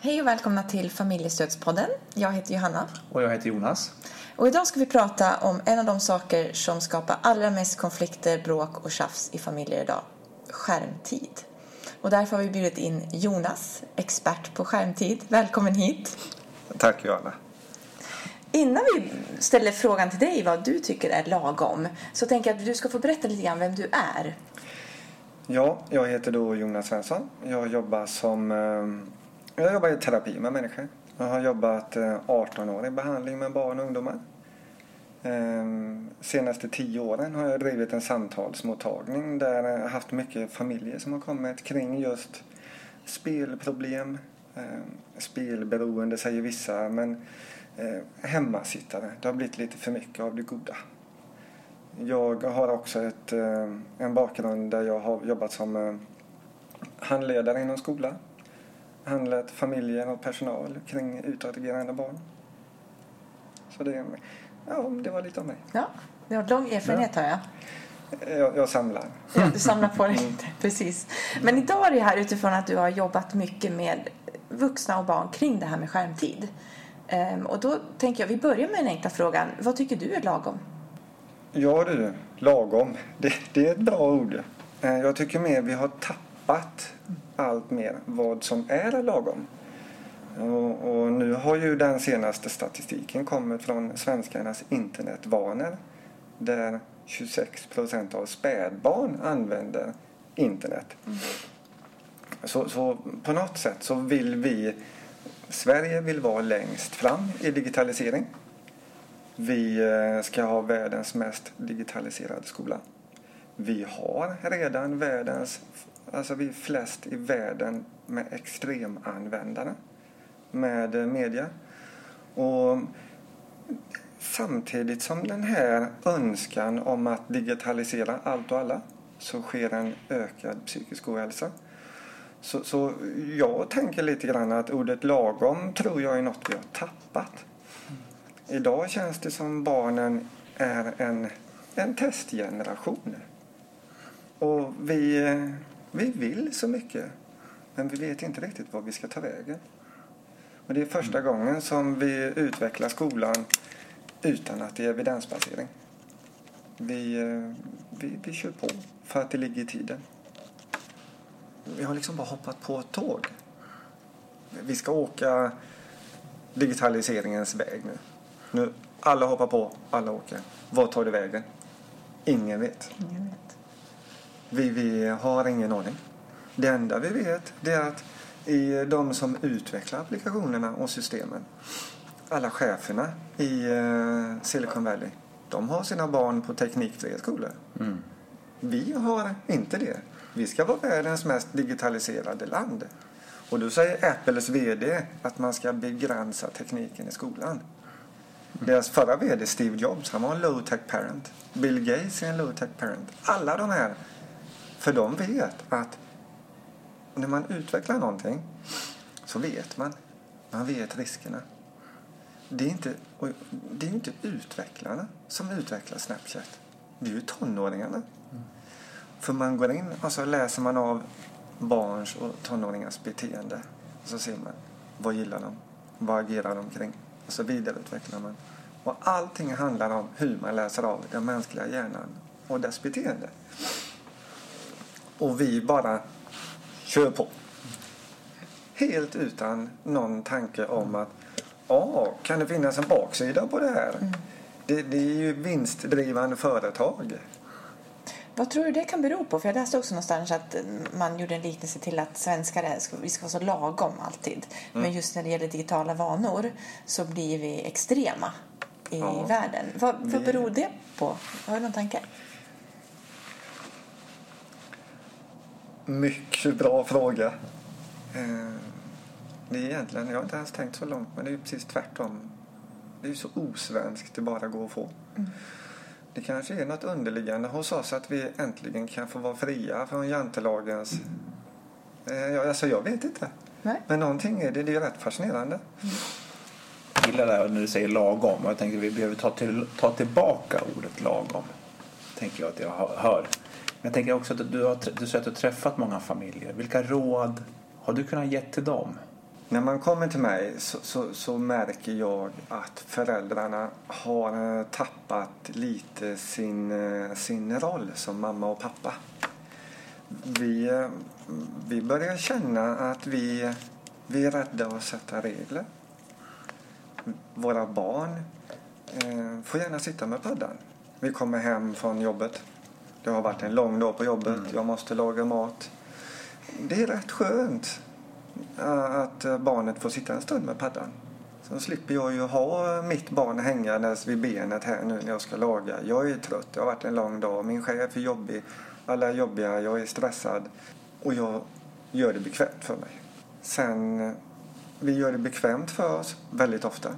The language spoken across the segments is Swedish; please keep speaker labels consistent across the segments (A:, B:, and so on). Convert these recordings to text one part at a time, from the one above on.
A: Hej och välkomna till Familjestödspodden. Jag heter Johanna.
B: Och jag heter Jonas.
A: Och idag ska vi prata om en av de saker som skapar allra mest konflikter, bråk och tjafs i familjer idag. Skärmtid. Och därför har vi bjudit in Jonas, expert på skärmtid. Välkommen hit.
C: Tack Johanna.
A: Innan vi ställer frågan till dig vad du tycker är lagom så tänker jag att du ska få berätta lite grann vem du är.
C: Ja, jag heter då Jonas Svensson. Jag jobbar som eh, jag jobbar i terapi med människor. Jag har jobbat eh, 18 år i behandling med barn och ungdomar. Ehm, senaste tio åren har jag drivit en samtalsmottagning där jag har haft mycket familjer som har kommit kring just spelproblem, ehm, spelberoende säger vissa, men eh, hemmasittare. Det har blivit lite för mycket av det goda. Jag har också ett, eh, en bakgrund där jag har jobbat som handledare inom skolan. Handlat familjer och personal kring utåtagerande barn. Så det, ja, det var lite om mig.
A: Ja, du har lång erfarenhet ja. har jag.
C: Jag, jag, samlar.
A: Ja, du samlar på dig mm. precis. Men idag är det här utifrån att du har jobbat mycket med vuxna och barn kring det här med skärmtid. Um, och då tänker jag, vi börjar med den enkla frågan. Vad tycker du är lagom?
C: Ja du, lagom. Det, det är ett bra ord. Eh, jag tycker mer vi har tappat allt mer vad som är lagom. Och, och, nu har ju den senaste statistiken kommit från svenskarnas internetvanor där 26 procent av spädbarn använder internet. Mm. Så, så, på något sätt så vill vi Sverige vill vara längst fram i digitalisering. Vi eh, ska ha världens mest digitaliserade skola. Vi har redan världens, alltså vi är flest i världen med extremanvändare med eh, media. Och samtidigt som den här önskan om att digitalisera allt och alla så sker en ökad psykisk ohälsa. Så, så jag tänker lite grann att ordet lagom tror jag är något vi har tappat. Idag känns det som barnen är en, en testgeneration. Och vi, eh, vi vill så mycket, men vi vet inte riktigt var vi ska ta vägen. Och det är första gången som vi utvecklar skolan utan att det är evidensbasering. Vi, vi, vi kör på för att det ligger i tiden. Vi har liksom bara hoppat på ett tåg. Vi ska åka digitaliseringens väg nu. Nu, alla hoppar på, alla åker. Var tar det vägen? Ingen vet.
A: Ingen vet.
C: Vi, vi har ingen aning. Det enda vi vet det är att i de som utvecklar applikationerna och systemen, alla cheferna i eh, Silicon Valley, de har sina barn på teknikfria skolor. Mm. Vi har inte det. Vi ska vara världens mest digitaliserade land. Och då säger Apples VD att man ska begränsa tekniken i skolan. Deras förra VD Steve Jobs, han var en low-tech parent. Bill Gates är en low-tech parent. Alla de här. För de vet att när man utvecklar någonting så vet man. Man vet riskerna. Det är inte, det är inte utvecklarna som utvecklar Snapchat. Det är ju tonåringarna. Mm. För man går in och så läser man av barns och tonåringars beteende. Och så ser man vad gillar de? Vad agerar de kring? Och så vidareutvecklar man. Och allting handlar om hur man läser av den mänskliga hjärnan och dess beteende. Och vi bara kör på. Helt utan någon tanke om att ja, kan det finnas en baksida på det här? Mm. Det, det, är ju vinstdrivande företag.
A: Vad tror du det kan bero på? För jag läste också någonstans att man gjorde en liknelse till att svenskar är, vi ska vara så lagom alltid. Mm. Men just när det gäller digitala vanor så blir vi extrema i ja, världen. Vad, vad beror det på? Har du någon tanke?
C: Mycket bra fråga. Eh, det är egentligen, jag har inte ens tänkt så långt, men det är ju precis tvärtom. Det är ju så osvenskt det bara går att få. Mm. Det kanske är något underliggande hos oss att vi äntligen kan få vara fria från jantelagens... Mm. alltså jag vet inte. Nej. Men någonting är det, det är rätt fascinerande. Mm.
B: Jag gillar det här när du säger lagom. Jag tänker att vi behöver ta, till, ta tillbaka ordet lagom. Tänker jag att jag hör. Jag tänker också att du, har, du säger att du har träffat många familjer. Vilka råd har du kunnat ge till dem?
C: när man kommer till mig så, så, så, märker jag att föräldrarna har eh, tappat lite sin, eh, sin roll som mamma och pappa. Vi, eh, vi börjar känna att vi, vi är rädda att sätta regler. Våra barn eh, får gärna sitta med paddan. Vi kommer hem från jobbet. Det har varit en lång dag på jobbet. Mm. Jag måste laga mat. Det är rätt skönt att barnet får sitta en stund med paddan. Så slipper jag ju ha mitt barn hängandes vid benet här nu när jag ska laga. Jag är trött, det har varit en lång dag, min chef är jobbig, alla är jobbiga, jag är stressad och jag gör det bekvämt för mig. Sen, vi gör det bekvämt för oss väldigt ofta.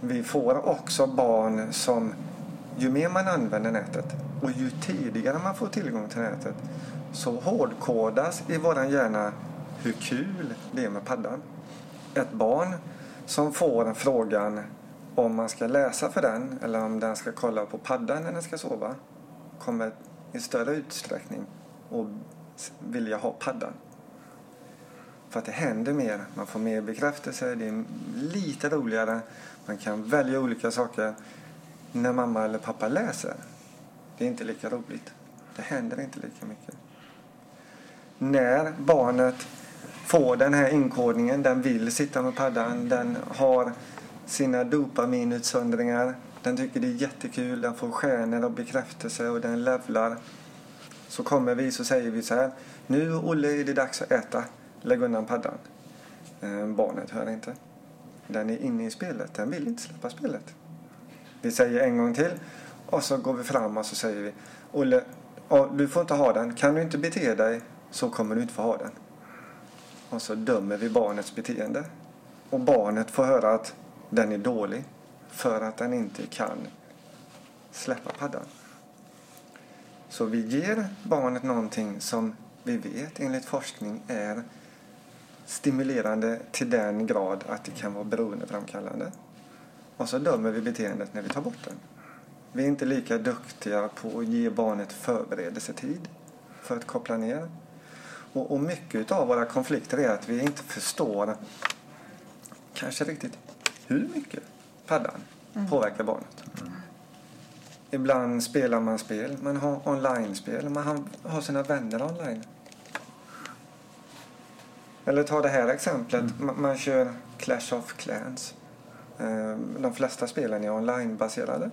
C: Vi får också barn som, ju mer man använder nätet och ju tidigare man får tillgång till nätet så hårdkodas i våran hjärna hur kul det är med paddan. Ett barn som får frågan om man ska läsa för den eller om den ska kolla på paddan när den ska sova kommer i större utsträckning att vilja ha paddan. För att det händer mer, man får mer bekräftelse, det är lite roligare, man kan välja olika saker när mamma eller pappa läser. Det är inte lika roligt. Det händer inte lika mycket. När barnet får den här inkodningen. Den vill sitta med paddan. Den har sina dopaminutsöndringar. Den tycker det är jättekul. Den får stjärnor och bekräftelse och den levlar. Så kommer vi så säger vi så här. Nu Olle är det dags att äta. Lägg undan paddan. Eh, barnet hör inte. Den är inne i spelet. Den vill inte släppa spelet. Vi säger en gång till. Och så går vi fram och så säger vi. Olle, du får inte ha den. Kan du inte bete dig så kommer du inte få ha den. Och så dömer vi barnets beteende. Och barnet får höra att den är dålig för att den inte kan släppa paddan. Så vi ger barnet någonting som vi vet enligt forskning är stimulerande till den grad att det kan vara beroendeframkallande. Och så dömer vi beteendet när vi tar bort den. Vi är inte lika duktiga på att ge barnet förberedelsetid för att koppla ner. Och, och mycket av våra konflikter är att vi inte förstår kanske riktigt hur mycket paddan mm. påverkar barnet. Mm. Ibland spelar man spel, man har online-spel, man har sina vänner online. Eller ta det här exemplet, mm. man, man kör Clash of Clans. Ehm, de flesta spelen är online-baserade.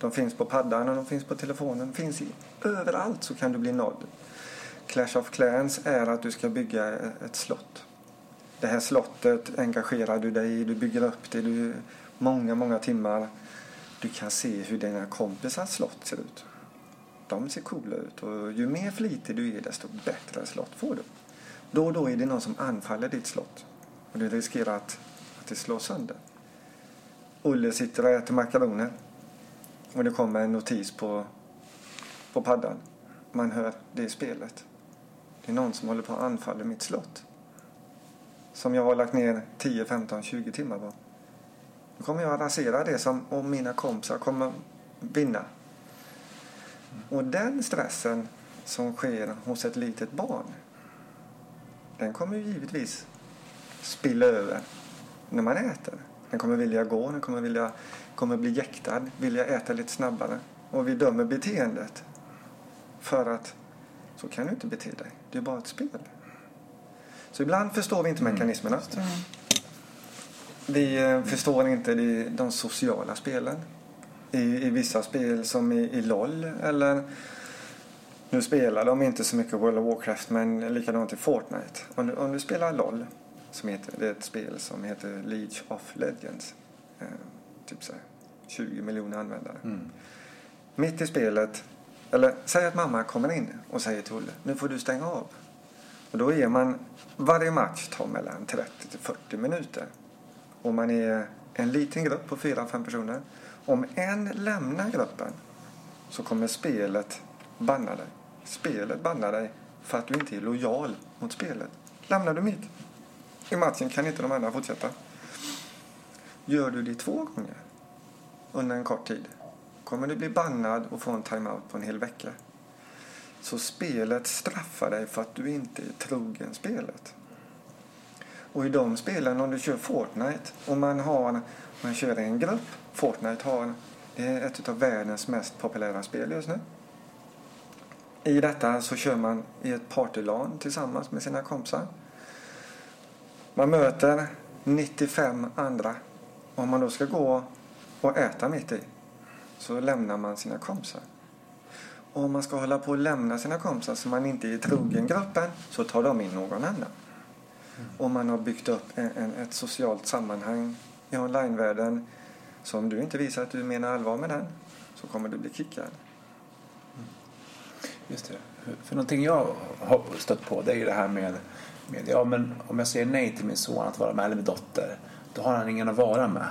C: De finns på paddan och de finns på telefonen. Finns i, överallt så kan du bli nådd. Clash of Clans är att du ska bygga ett slott. Det här slottet engagerar du dig i, du bygger upp det du, många, många timmar. Du kan se hur dina kompisars slott ser ut. De ser coola ut och ju mer flitig du är desto bättre slott får du. Då och då är det någon som anfaller ditt slott och du riskerar att, att det slås sönder. Olle sitter och äter makaroner och det kommer en notis på, på paddan. Man hör det spelet. Det är någon som håller på att anfalla mitt slott. Som jag har lagt ner 10, 15, 20 timmar på. Nu kommer jag att rasera det som om mina kompisar kommer vinna. Och den stressen som sker hos ett litet barn den kommer ju givetvis spilla över när man äter. Den kommer vilja gå, den kommer, vilja, kommer bli jäktad, vilja äta lite snabbare. Och vi dömer beteendet för att så kan du inte bete dig. Det är bara ett spel. Så ibland förstår vi inte mm. mekanismerna. Vi eh, förstår inte de sociala spelen. I, i vissa spel som i, i LOL eller nu spelar de inte så mycket World of Warcraft men likadant i Fortnite. Om du, om du spelar LOL, som heter, det är ett spel som heter League of Legends. Eh, typ så här, 20 miljoner användare. Mm. Mitt i spelet eller säg att mamma kommer in och säger till Olle, nu får du stänga av. Och då är man, varje match tar mellan 30 till 40 minuter. Och man är en liten grupp på 4-5 personer. Om en lämnar gruppen så kommer spelet banna dig. Spelet bannar dig för att du inte är lojal mot spelet. Lämnar du mitt i matchen kan inte de andra fortsätta. Gör du det två gånger under en kort tid kommer du bli bannad och få en timeout på en hel vecka. Så spelet straffar dig för att du inte är trogen spelet. Och i de spelen, om du kör Fortnite och man har, man kör i en grupp. Fortnite har, det är ett av världens mest populära spel just nu. I detta så kör man i ett partylan tillsammans med sina kompisar. Man möter 95 andra. Om man då ska gå och äta mitt i så lämnar man sina kompisar. Och om man ska hålla på att lämna sina kompisar så man inte är trogen gruppen så tar de in någon annan. Mm. Om man har byggt upp en, en, ett socialt sammanhang i onlinevärlden så om du inte visar att du menar allvar med den så kommer du bli kickad. Mm.
B: Just det. För någonting jag har stött på det är ju det här med, med ja, men om jag säger nej till min son att vara med eller min dotter då har han ingen att vara med.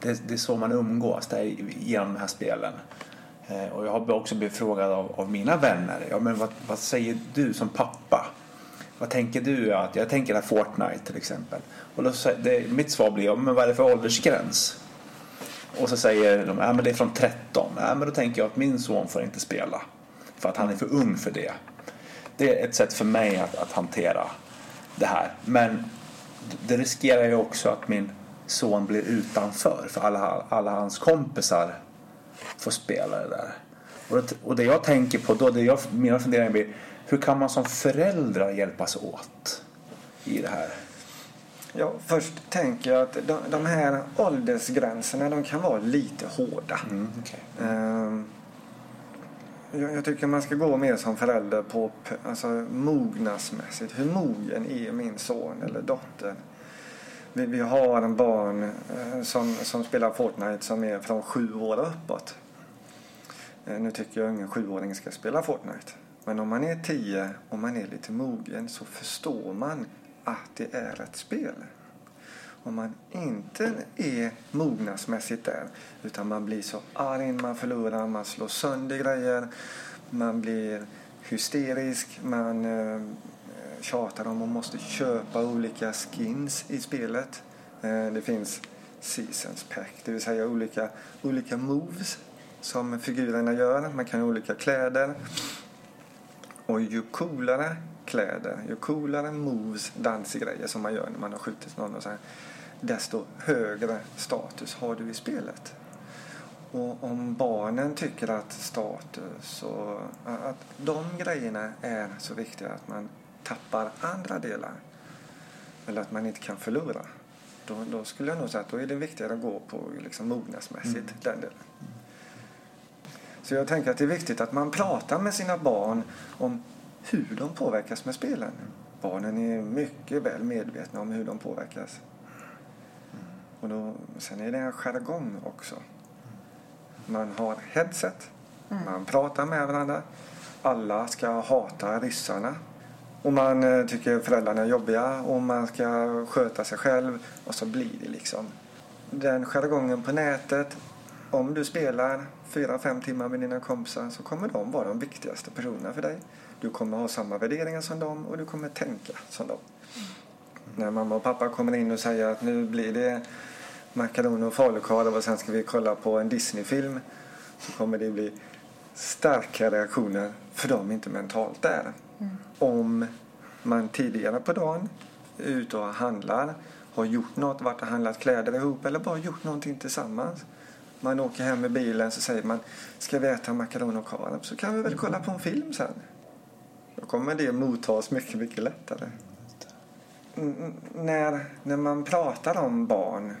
B: Det, det är så man umgås där, genom de här spelen. Eh, och jag har också blivit frågad av, av mina vänner. Ja, men vad, vad, säger du som pappa? Vad tänker du? Att, jag tänker att Fortnite till exempel. Och då, det, mitt svar blir, ja, men vad är det för åldersgräns? Och så säger de, ja men det är från 13. Ja, men då tänker jag att min son får inte spela. För att han är för ung för det. Det är ett sätt för mig att, att hantera det här. Men det riskerar ju också att min son blir utanför. För alla, alla hans kompisar får spela det där. Och det, och det jag tänker på då, det jag, mina funderingar blir hur kan man som föräldrar hjälpas åt i det här?
C: Ja, först tänker jag att de, de här åldersgränserna de kan vara lite hårda. Mm, okay jag, jag, tycker man ska gå mer som förälder på alltså, mognadsmässigt. Hur mogen är min son eller dotter? Vi, vi har en barn eh, som, som spelar Fortnite som är från sju år uppåt. Eh, nu tycker jag ingen sjuåring ska spela Fortnite. Men om man är tio och man är lite mogen så förstår man att det är ett spel. Om man inte är mognadsmässigt där utan man blir så arg man förlorar, man slår sönder grejer, man blir hysterisk, man eh, tjatar om att man måste köpa olika skins i spelet. Eh, det finns Seasons Pack, det vill säga olika, olika moves som figurerna gör. Man kan ha olika kläder. Och ju coolare kläder, ju coolare moves, dansgrejer som man gör när man har skjutit någon och så här, desto högre status har du i spelet. Och om barnen tycker att status och att de grejerna är så viktiga att man tappar andra delar eller att man inte kan förlora då, då skulle jag nog säga att då är det viktigare att gå på liksom mognadsmässigt mm. den delen. Så jag tänker att det är viktigt att man pratar med sina barn om hur de påverkas med spelen. Barnen är mycket väl medvetna om hur de påverkas. Och då, sen är det en jargong också. Man har headset, mm. man pratar med varandra. Alla ska hata ryssarna. Och man eh, tycker föräldrarna är jobbiga och man ska sköta sig själv. Och så blir det liksom den jargongen på nätet. Om du spelar fyra, fem timmar med dina kompisar så kommer de vara de viktigaste personerna för dig. Du kommer ha samma värderingar som dem och du kommer tänka som dem. Mm. När mamma och pappa kommer in och säger att nu blir det makaroner och falukorv och sen ska vi kolla på en Disneyfilm så kommer det bli starka reaktioner för de är inte mentalt där. Mm. Om man tidigare på dagen är ute och handlar, har gjort något, varit och handlat kläder ihop eller bara gjort någonting tillsammans. Man åker hem med bilen så säger man ska vi äta makaroner och korv så kan vi väl kolla på en film sen. Då kommer det mottas mycket, mycket lättare. när, när man pratar om barn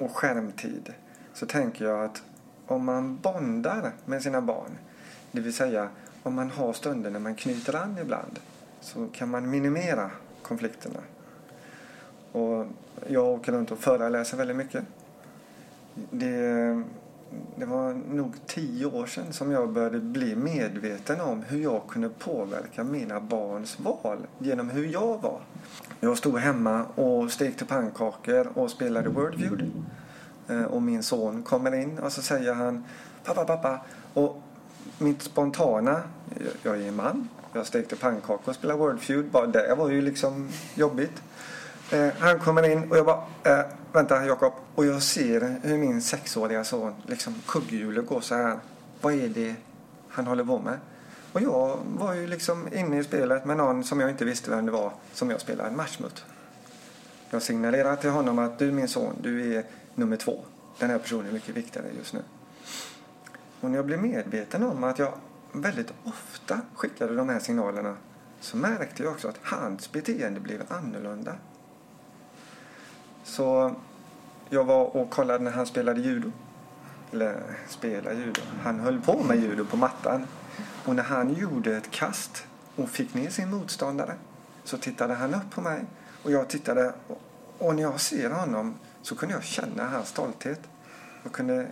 C: och skärmtid så tänker jag att om man bondar med sina barn, det vill säga om man har stunder när man knyter an ibland, så kan man minimera konflikterna. Och jag åker runt och föreläser väldigt mycket. Det, det var nog tio år sedan som jag började bli medveten om hur jag kunde påverka mina barns val genom hur jag var. Jag stod hemma och stekte pannkakor och spelade Wordfeud. Eh, och min son kommer in och så säger han pappa, pappa. Och mitt spontana, jag är man, jag stekte pannkakor och spelade Wordfeud. Bara det var ju liksom jobbigt. Eh, han kommer in och jag bara, eh, vänta Jakob. Och jag ser hur min sexåriga son, liksom kugghjulet går så här. Vad är det han håller på med? Och jag var ju liksom inne i spelet med någon som jag inte visste vem det var som jag spelade en match mot. Jag signalerar till honom att du min son, du är nummer två. Den här personen är mycket viktigare just nu. Och när jag blev medveten om att jag väldigt ofta skickade de här signalerna så märkte jag också att hans beteende blev annorlunda. Så jag var och kollade när han spelade judo. Eller spelade judo. Han höll på med judo på mattan. Och när han gjorde ett kast och fick ner sin motståndare så tittade han upp på mig och jag tittade och när jag ser honom så kunde jag känna hans stolthet. Jag kunde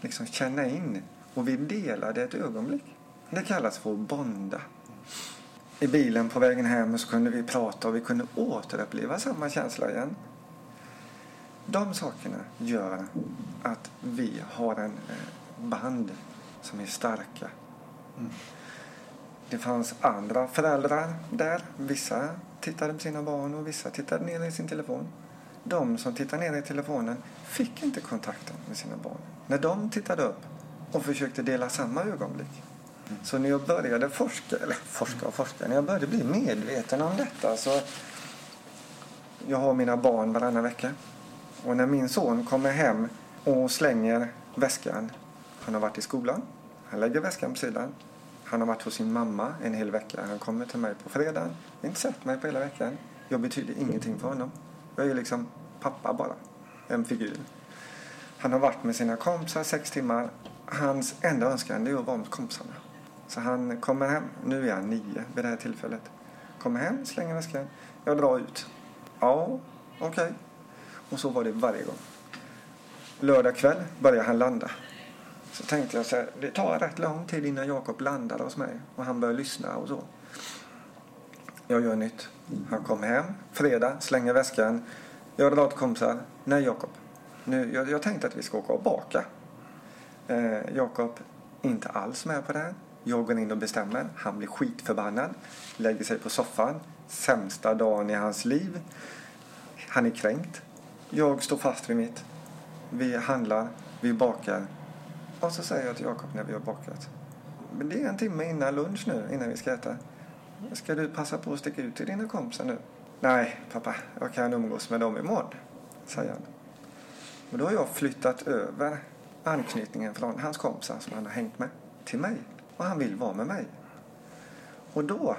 C: liksom känna in och vi delade ett ögonblick. Det kallas för att bonda. I bilen på vägen hem så kunde vi prata och vi kunde återuppleva samma känsla igen. De sakerna gör att vi har en eh, band som är starka. Mm. Det fanns andra föräldrar där. Vissa tittade på sina barn och vissa tittade ner i sin telefon. De som tittade ner i telefonen fick inte kontakten med sina barn. När de tittade upp och försökte dela samma ögonblick. Mm. Så när jag började forska, eller forska och forska, när jag började bli medveten om detta så jag har mina barn varannan vecka. Och när min son kommer hem och slänger väskan, han har varit i skolan, han lägger väskan på sidan, han har varit hos sin mamma en hel vecka, han kommer till mig på fredagen, inte sett mig på hela veckan. Jag betyder ingenting för honom. Jag är liksom pappa bara, en figur. Han har varit med sina kompisar sex timmar. Hans enda önskan är att vara med kompisarna. Så han kommer hem, nu är han nio vid det här tillfället. Kommer hem, slänger väskan. Jag drar ut. Ja, okej. Okay. Och så var det varje gång. Lördag kväll började han landa. Så tänkte jag så här, det tar rätt lång tid innan Jakob landar hos mig och han börjar lyssna och så. Jag gör nytt. Han kommer hem, fredag, slänger väskan. Jag drar till kompisar. Nej Jakob, nu, jag, jag tänkte att vi ska åka och baka. Eh, Jakob, inte alls med på det här. Jag går in och bestämmer. Han blir skitförbannad. Lägger sig på soffan. Sämsta dagen i hans liv. Han är kränkt. Jag står fast vid mitt. Vi handlar, vi bakar. Och så säger jag till Jakob när vi har bakat. Men det är en timme innan lunch nu, innan vi ska äta. Ska du passa på att sticka ut till dina kompisar nu? Nej, pappa, jag kan umgås med dem imorgon, säger han. Men då har jag flyttat över anknytningen från hans kompisar som han har hängt med till mig. Och han vill vara med mig. Och då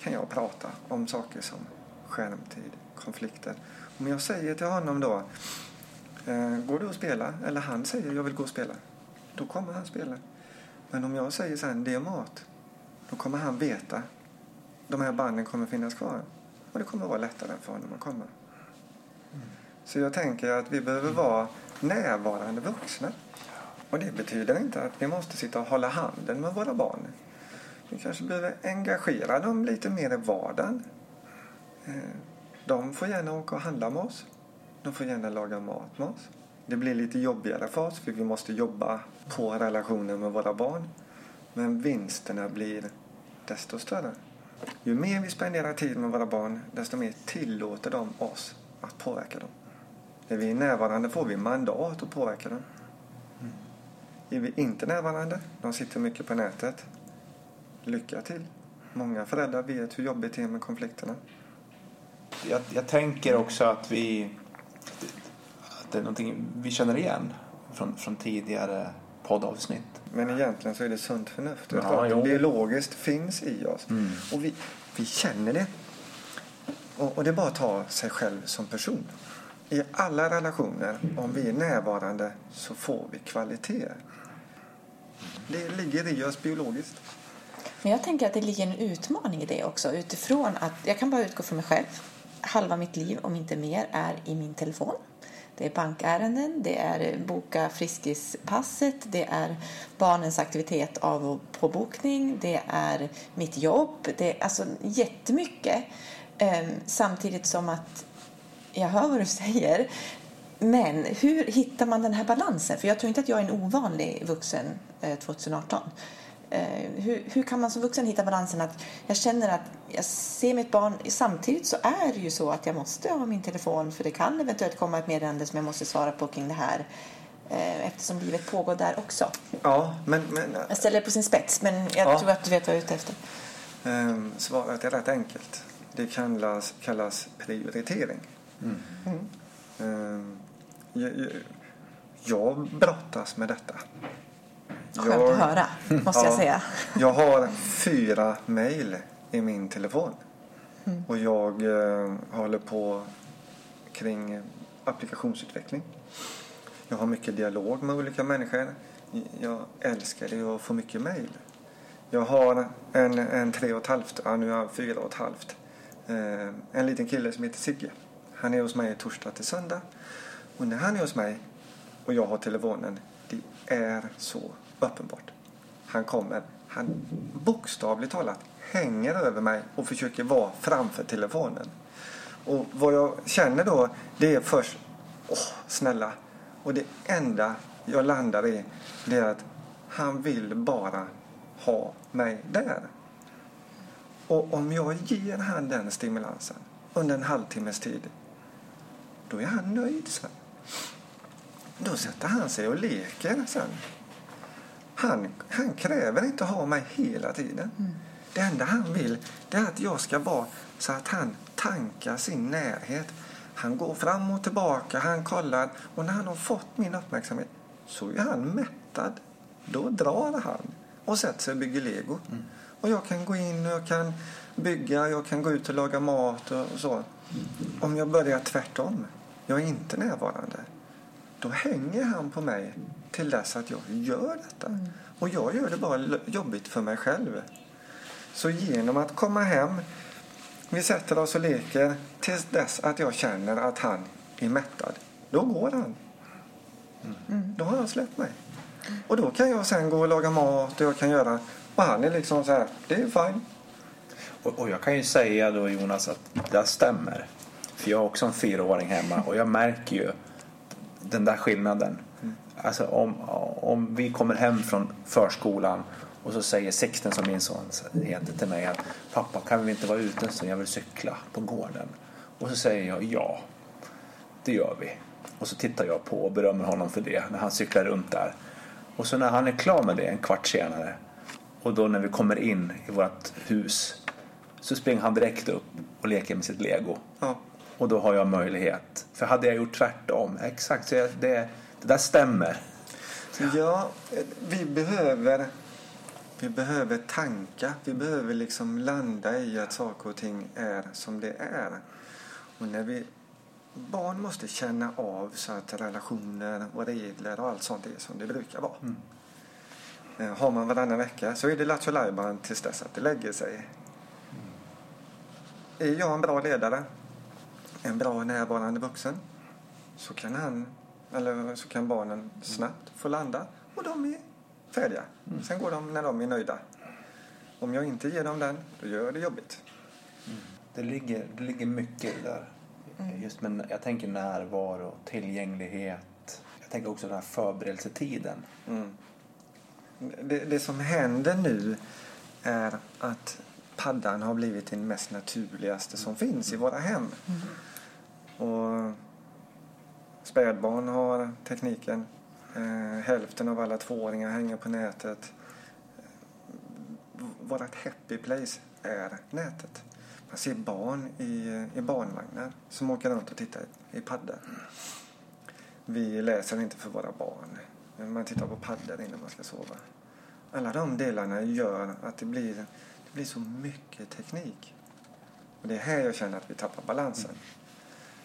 C: kan jag prata om saker som skärmtid, konflikter. Om jag säger till honom då, eh, går du och spela? Eller han säger, jag vill gå och spela. Då kommer han spela. Men om jag säger sen, det är mat. Då kommer han veta, de här banden kommer finnas kvar. Och det kommer vara lättare för honom att komma. Så jag tänker att vi behöver vara närvarande vuxna. Och det betyder inte att vi måste sitta och hålla handen med våra barn. Vi kanske behöver engagera dem lite mer i vardagen. Eh, de får gärna åka och handla med oss. De får gärna laga mat med oss. Det blir lite jobbigare för oss för vi måste jobba på relationen med våra barn. Men vinsterna blir desto större. Ju mer vi spenderar tid med våra barn, desto mer tillåter de oss att påverka dem. När vi är närvarande får vi mandat att påverka dem. Mm. Är vi inte närvarande, de sitter mycket på nätet, lycka till. Många föräldrar vet hur jobbigt det är med konflikterna.
B: Jag, jag tänker också att vi att det är någonting vi känner igen från, från tidigare poddavsnitt.
C: Men egentligen så är det sunt förnuft. Ja, det biologiskt finns i oss. Mm. Och vi, vi känner det. Och, och det är bara att ta sig själv som person. I alla relationer, om vi är närvarande, så får vi kvalitet. Det ligger i oss biologiskt.
A: Men jag tänker att det ligger en utmaning i det också utifrån att jag kan bara utgå från mig själv. Halva mitt liv, om inte mer, är i min telefon. Det är bankärenden, det är boka Friskispasset, det är barnens aktivitet av och påbokning, det är mitt jobb, det är alltså jättemycket. Ehm, samtidigt som att jag hör vad du säger. Men hur hittar man den här balansen? För jag tror inte att jag är en ovanlig vuxen eh, 2018. Eh, hur, hur, kan man som vuxen hitta balansen att jag känner att jag ser mitt barn samtidigt så är det ju så att jag måste ha min telefon för det kan eventuellt komma ett meddelande som jag måste svara på kring det här eh, eftersom livet pågår där också.
C: Ja, men, men,
A: jag ställer det på sin spets men jag ja. tror att du vet vad jag är ute efter.
C: Um, svaret är rätt enkelt. Det kallas, kallas prioritering. Eh, jag, jag, jag brottas med detta.
A: Skönt att höra, måste jag
C: Ja.
A: säga.
C: Jag har fyra mejl i min telefon. Och jag eh, håller på kring applikationsutveckling. Jag har mycket dialog med olika människor. Jag älskar det att få mycket mejl. Jag har en, en tre och ett halvt, ja nu är jag fyra och ett halvt. Eh, en liten kille som heter Sigge. Han är hos mig torsdag till söndag. Och när han är hos mig och jag har telefonen, det är så uppenbart. Han kommer, han bokstavligt talat hänger över mig och försöker vara framför telefonen. Och vad jag känner då, det är först, åh snälla. Och det enda jag landar i, det är att han vill bara ha mig där. Och om jag ger han den stimulansen under en halvtimmes tid, då är han nöjd sen. Då sätter han sig och leker sen. Han, han kräver inte ha mig hela tiden. Det enda han vill det är att jag ska vara så att han tankar sin närhet. Han går fram och tillbaka, han kollar och när han har fått min uppmärksamhet så är han mättad. Då drar han och sätter sig och bygger lego. Och jag kan gå in och jag kan bygga, jag kan gå ut och laga mat och så. Om jag börjar tvärtom, jag är inte närvarande, då hänger han på mig till dess att jag gör detta. Och jag gör det bara jobbigt för mig själv. Så genom att komma hem, vi sätter oss och leker tills dess att jag känner att han är mättad. Då går han. Då har han släppt mig. Och då kan jag sen gå och laga mat och jag kan göra... Och han är liksom så här, det är fine.
B: Och, och jag kan ju säga då Jonas att det stämmer. För jag har också en fyraåring hemma och jag märker ju den där skillnaden. Alltså om, om vi kommer hem från förskolan och så säger Sixten som min son heter till mig att pappa kan vi inte vara ute en stund, jag vill cykla på gården. Och så säger jag ja, det gör vi. Och så tittar jag på och berömmer honom för det när han cyklar runt där. Och så när han är klar med det en kvart senare och då när vi kommer in i vårt hus så springer han direkt upp och leker med sitt lego.
C: Ja.
B: Och då har jag möjlighet. För hade jag gjort tvärtom, exakt, så jag, det, det där stämmer.
C: Ja, vi behöver, vi behöver tanka. Vi behöver liksom landa i att saker och ting är som det är. Och när vi, barn måste känna av så att relationer och regler och allt sånt är som det brukar vara. Eh, Har man varannan vecka så är det Lattjo Lajban tills dess att det lägger sig. Är jag en bra ledare, en bra närvarande vuxen, så kan han eller så kan barnen snabbt få landa och de är färdiga. Sen går de när de är nöjda. Om jag inte ger dem den, då gör jag det jobbigt.
B: Det ligger, det ligger mycket där. Just men jag tänker närvaro, tillgänglighet. Jag tänker också den här förberedelsetiden.
C: Mm. Det, det som händer nu är att paddan har blivit det mest naturligaste som finns i våra hem. Och spädbarn har tekniken. Eh, hälften av alla tvååringar hänger på nätet. Vårt happy place är nätet. Man ser barn i, i barnvagnar som åker runt och tittar i paddor. Vi läser inte för våra barn. Man tittar på paddor innan man ska sova. Alla de delarna gör att det blir, det blir så mycket teknik. Och det är här jag känner att vi tappar balansen.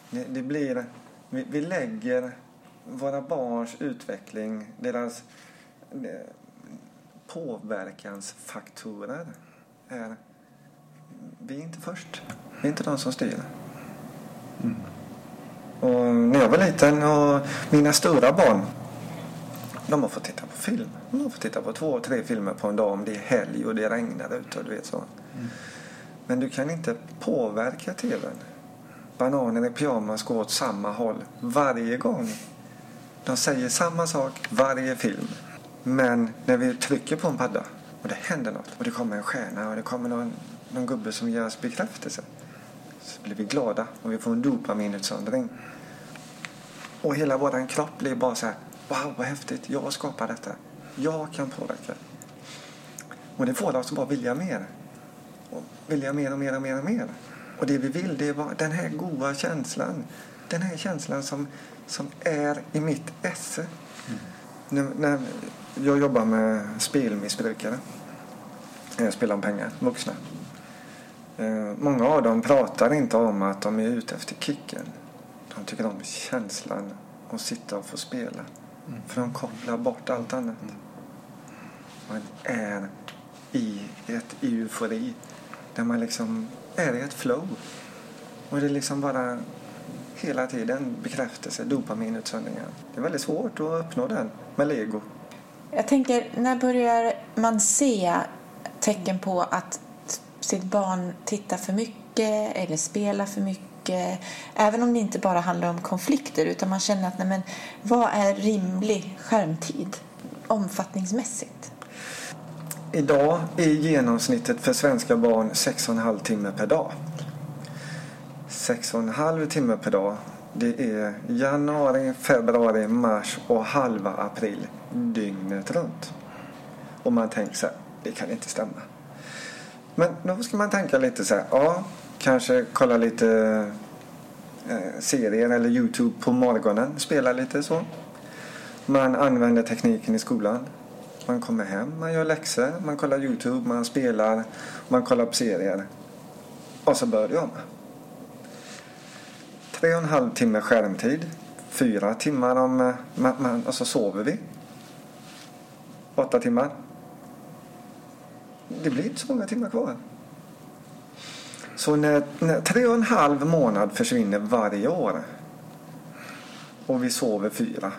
C: Det, det blir, vi, vi lägger våra barns utveckling, deras eh, påverkansfaktorer är vi är inte först. Vi är inte de som styr. Och när jag var liten och mina stora barn de har fått titta på film. De har fått titta på två, tre filmer på en dag om det är helg och det regnar ute och du vet så. Men du kan inte påverka tvn. Bananer i pyjamas går åt samma håll varje gång. De säger samma sak varje film. Men när vi trycker på en padda och det händer något och det kommer en stjärna och det kommer någon, någon gubbe som ger oss bekräftelse så blir vi glada och vi får en dopaminutsöndring. Och hela vår kropp blir bara så här Wow, vad häftigt. Jag skapar detta. Jag kan påverka. Och det får oss att bara vilja mer. Och vilja mer och mer och mer och mer. Och det vi vill det är bara den här goda känslan. Den här känslan som, som är i mitt esse. Mm. När, när jag jobbar med spelmissbrukare. Jag spelar om pengar, vuxna. Eh, många av dem pratar inte om att de är ute efter kicken. De tycker om känslan att sitta och få spela. Mm. För de kopplar bort allt annat. Mm. Man är i ett eufori där man liksom är i ett flow. Och det är liksom bara hela tiden bekräftelse, dopaminutsöndringar. Det är väldigt svårt att uppnå den med lego.
A: Jag tänker, när börjar man se tecken på att sitt barn tittar för mycket eller spelar för mycket? Även om det inte bara handlar om konflikter utan man känner att nej men, vad är rimlig skärmtid omfattningsmässigt?
C: Idag är genomsnittet för svenska barn 6,5 timmar per dag. 6,5 timmar per dag det är januari, februari, mars och halva april dygnet runt. Och man tänker så här, det kan inte stämma. Men då ska man tänka lite så här, ja, kanske kolla lite eh, serier eller Youtube på morgonen, spela lite så. Man använder tekniken i skolan. Man kommer hem, man gör läxor, man kollar Youtube, man spelar, man kollar på serier. Och så börjar om. Tre och en halv timme skärmtid. Fyra timmar om... Eh, man, man, och så sover vi. Åtta timmar. Det blir inte så många timmar kvar. Så när, när tre och en halv månad försvinner varje år och vi sover fyra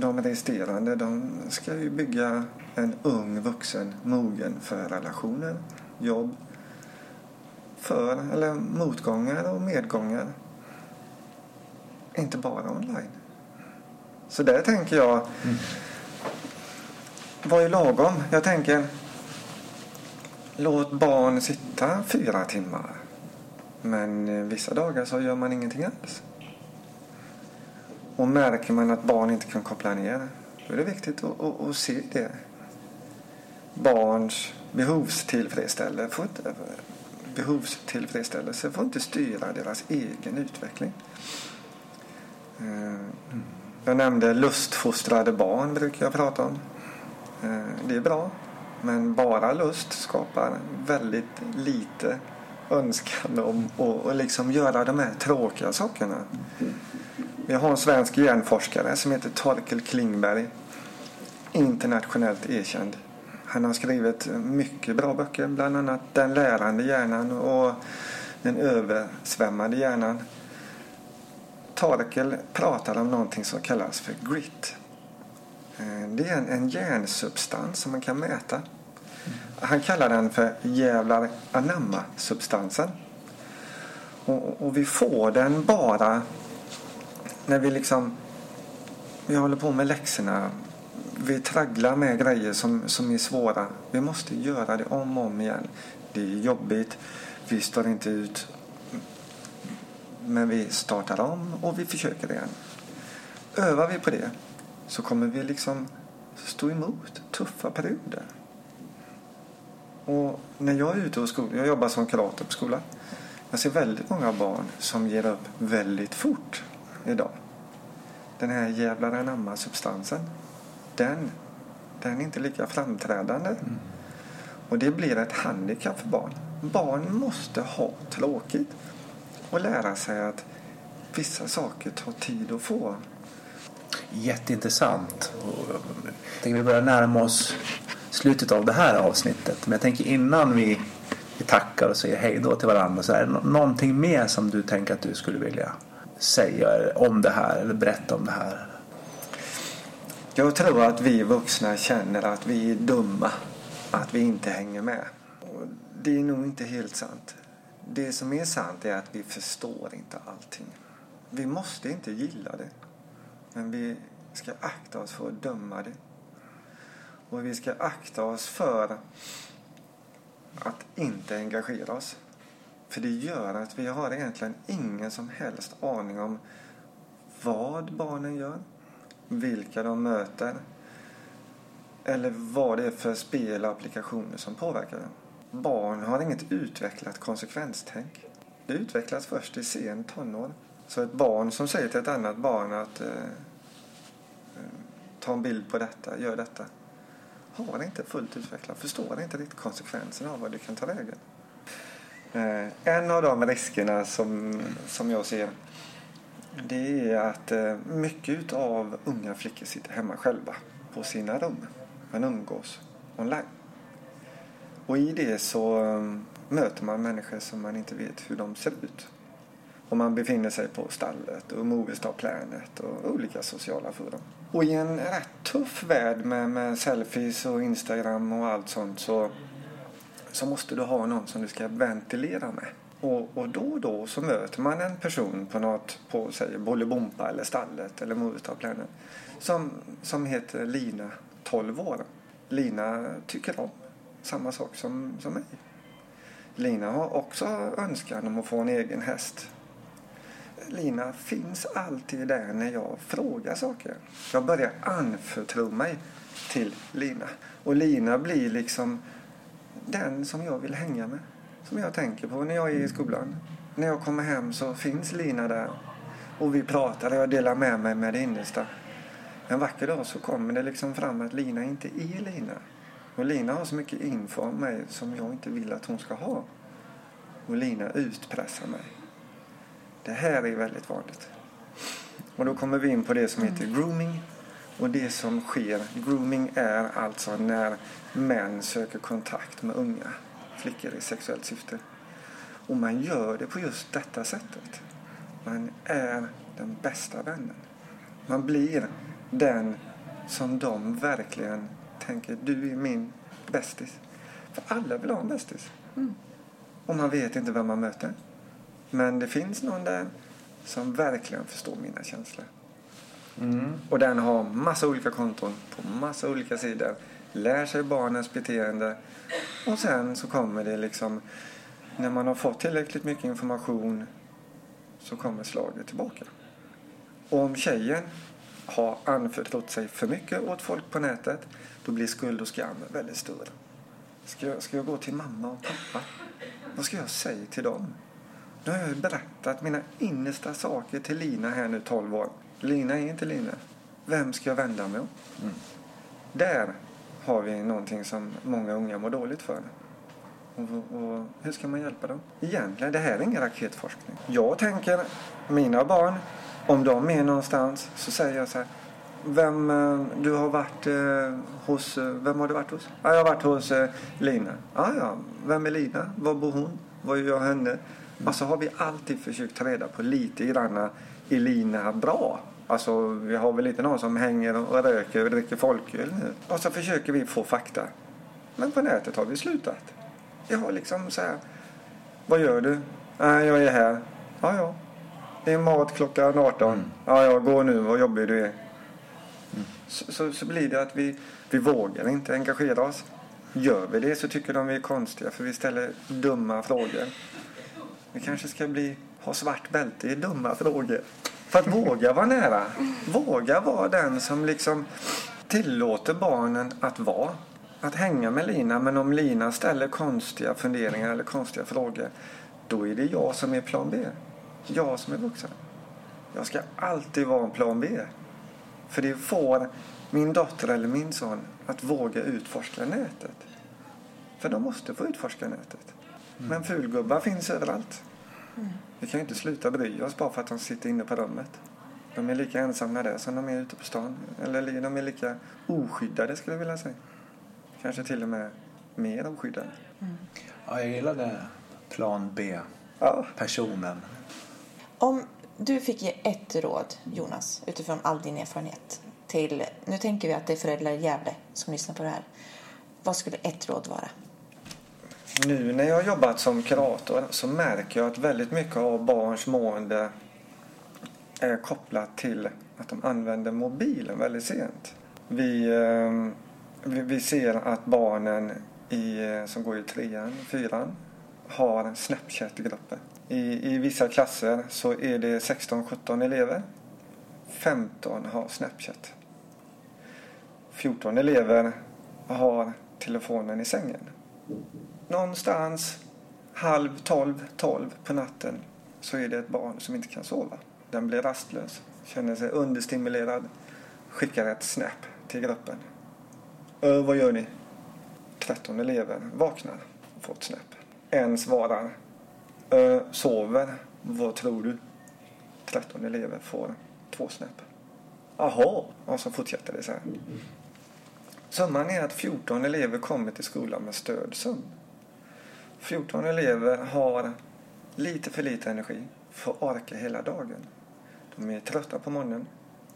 C: de resterande de ska ju bygga en ung vuxen mogen för relationer, jobb, för eller motgångar och medgångar. Inte bara online. Så där tänker jag, mm. vad är lagom? Jag tänker, låt barn sitta fyra timmar. Men vissa dagar så gör man ingenting alls. Och märker man att barn inte kan koppla ner, då är det viktigt att, att, att se det. Barns behovstillfredsställelse får, inte, behovstillfredsställelse får inte styra deras egen utveckling. Eh, jag nämnde lustfostrade barn, brukar jag prata om. Eh, det är bra, men bara lust skapar väldigt lite önskan om att liksom göra de här tråkiga sakerna. Vi har en svensk hjärnforskare som heter Torkel Klingberg. Internationellt erkänd. Han har skrivit mycket bra böcker, bland annat Den lärande hjärnan och Den översvämmade hjärnan. Torkel pratar om någonting som kallas för grit. Eh, det är en, hjärnsubstans som man kan mäta. Han kallar den för jävlar anamma-substansen. Och, och vi får den bara när vi liksom vi håller på med läxorna. Vi tragglar med grejer som, som är svåra. Vi måste göra det om och om igen. Det är jobbigt. Vi står inte ut. Men vi startar om och vi försöker igen. Övar vi på det så kommer vi liksom stå emot tuffa perioder. Och när jag är ute och skolan, jag jobbar som kurator på skolan. Jag ser väldigt många barn som ger upp väldigt fort idag. Den här jävlar anamma substansen. Den, den är inte lika framträdande. Mm. Och det blir ett handikapp för barn. Barn måste ha tråkigt och lära sig att vissa saker tar tid att få.
B: Jätteintressant. Jag tänker vi börjar närma oss slutet av det här avsnittet. Men jag tänker innan vi, vi tackar och säger hej då till varandra så är det någonting mer som du tänker att du skulle vilja säger om det här eller berättar om det här?
C: Jag tror att vi vuxna känner att vi är dumma, att vi inte hänger med. Och det är nog inte helt sant. Det som är sant är att vi förstår inte allting. Vi måste inte gilla det. Men vi ska akta oss för att döma det. Och vi ska akta oss för att inte engagera oss. För det gör att vi har egentligen ingen som helst aning om vad barnen gör, vilka de möter eller vad det är för spel och applikationer som påverkar dem. barn har inget utvecklat konsekvenstänk. Det utvecklas först i sen tonår. Så ett barn som säger till ett annat barn att eh, eh ta en bild på detta, gör detta. Har inte fullt utvecklat, förstår inte riktigt konsekvenserna av vad det kan ta vägen. Eh, en av de riskerna som, som jag ser det är att eh, mycket av unga flickor sitter hemma själva på sina rum. Man umgås online. Och i det så eh, möter man människor som man inte vet hur de ser ut. Och man befinner sig på stallet och Moviestar Planet och olika sociala forum. Och i en rätt tuff värld med, med selfies och Instagram och allt sånt så, så måste du ha någon som du ska ventilera med. Och, och då och då så möter man en person på något, på säg Bolibompa eller Stallet eller Movies Planet som, som heter Lina, 12 år. Lina tycker om samma sak som, som mig. Lina har också önskan om att få en egen häst. Lina finns alltid där när jag frågar saker. Jag börjar anförtro mig till Lina. Och Lina blir liksom den som jag vill hänga med. Som jag tänker på när jag är i skolan. När jag kommer hem så finns Lina där. Och vi pratar och jag delar med mig med det innersta. En vacker dag så kommer det liksom fram att Lina inte är Lina. Och Lina har så mycket info om mig som jag inte vill att hon ska ha. Och Lina utpressar mig. Det här är väldigt vanligt. Och då kommer vi in på det som heter grooming. Och det som sker, grooming är alltså när män söker kontakt med unga flickor i sexuellt syfte. Och man gör det på just detta sättet. Man är den bästa vännen. Man blir den som de verkligen tänker, du är min bästis. För alla vill ha en bästis. Mm. Och man vet inte vem man möter. Men det finns någon där som verkligen förstår mina känslor. Mm. Och den har massa olika konton på massa olika sidor. Lär sig barnens beteende. Och sen så kommer det liksom, när man har fått tillräckligt mycket information så kommer slaget tillbaka. Och om tjejen har anförtrott sig för mycket åt folk på nätet då blir skuld och skam väldigt stor. Ska jag, ska jag gå till mamma och pappa? Vad ska jag säga till dem? Nu har jag berättat mina innersta saker till Lina här nu 12 år. Lina är inte Lina. Vem ska jag vända mig om? Mm. Där har vi någonting som många unga mår dåligt för. Och, och, hur ska man hjälpa dem? Egentligen, det här är ingen raketforskning. Jag tänker, mina barn, om de är någonstans så säger jag så här. Vem, eh, du har varit eh, hos, eh, vem har du varit hos? Ja, jag har varit hos eh, Lina. Ja, ja, vem är Lina? Var bor hon? Vad gör henne? Och så har vi alltid försökt ta reda på lite grann är Lina bra? Alltså vi har väl lite någon som hänger och röker och dricker folköl nu. Och så försöker vi få fakta. Men på nätet har vi slutat. Jag har liksom så här. Vad gör du? Nej, jag är här. Ja, ja. Det är mat klockan 18. Mm. Ja, ja, gå nu. Vad jobbig du är. Mm. Så, så, så, blir det att vi, vi vågar inte engagera oss. Gör vi det så tycker de vi är konstiga för vi ställer dumma frågor. Vi kanske ska bli, ha svart bälte i dumma frågor. För att våga vara nära. Våga vara den som liksom tillåter barnen att vara. Att hänga med Lina. Men om Lina ställer konstiga funderingar eller konstiga frågor. Då är det jag som är plan B. Jag som är vuxen. Jag ska alltid vara en plan B. För det får min dotter eller min son att våga utforska nätet. För de måste få utforska nätet. Mm. Men fulgubbar finns överallt. Mm. Vi kan ju inte sluta bry oss bara för att de sitter inne på rummet. De är lika ensamma där som de är ute på stan. Eller de är lika oskyddade skulle jag vilja säga. Kanske till och med mer oskyddade.
B: Mm. Ja, jag gillade plan B-personen. Ja.
A: Om du fick ge ett råd, Jonas, utifrån all din erfarenhet till, nu tänker vi att det är föräldrar i Gävle som lyssnar på det här. Vad skulle ett råd vara?
C: Nu när jag har jobbat som kurator så märker jag att väldigt mycket av barns mående är kopplat till att de använder mobilen väldigt sent. Vi, ehm, vi ser att barnen i, som går i trean, fyran har Snapchat-grupper. I, I vissa klasser så är det 16-17 elever. 15 har Snapchat. 14 elever har telefonen i sängen någonstans halv tolv, tolv på natten så är det ett barn som inte kan sova. Den blir rastlös, känner sig understimulerad, skickar ett snap till gruppen. Ö, vad gör ni? 13 elever vaknar och får ett snap. En svarar. Ö, sover. Vad tror du? 13 elever får två snap. Jaha, och så fortsätter det så här. Summan är att 14 elever kommer till skolan med stödsömn. 14 elever har lite för lite energi för att orka hela dagen. De är trötta på morgonen,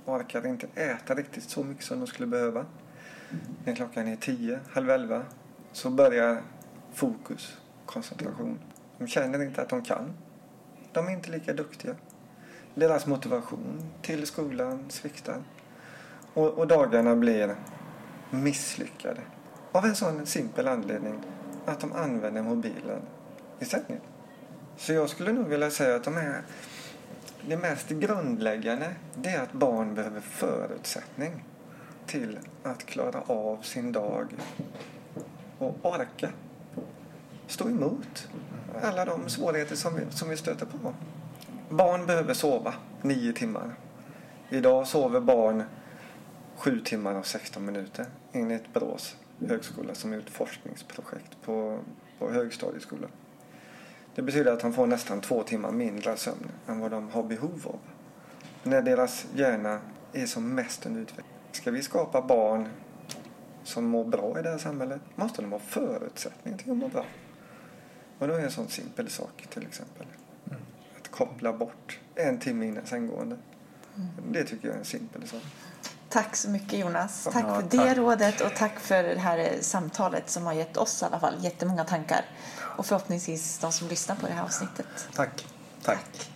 C: orkar inte äta riktigt så mycket som de skulle behöva. När klockan är 10, halv 11 så börjar fokus, koncentration. De känner inte att de kan. De är inte lika duktiga. Deras motivation till skolan sviktar. Och, och dagarna blir misslyckade. Av en sån simpel anledning att de använder mobilen i sändning. Så jag skulle nog vilja säga att de är det mest grundläggande det är att barn behöver förutsättning till att klara av sin dag och orka stå emot alla de svårigheter som vi, som vi stöter på. Barn behöver sova nio timmar. Idag sover barn sju timmar och 16 minuter enligt Brås högskola som ett forskningsprojekt på, på högstadieskolan. Det betyder att de får nästan två timmar mindre sömn än vad de har behov av. När deras hjärna är som mest under utveckling. Ska vi skapa barn som mår bra i det här samhället måste de ha förutsättningar till att må bra. Och då är en sån simpel sak till exempel. Mm. Att koppla bort en timme innan sänggående. Mm. Det tycker jag är en simpel sak.
A: Tack så mycket Jonas. Tack för det tack. rådet och tack för det här samtalet som har gett oss i alla fall jättemånga tankar. Och förhoppningsvis de som lyssnar på det här avsnittet.
B: Tack. tack. tack.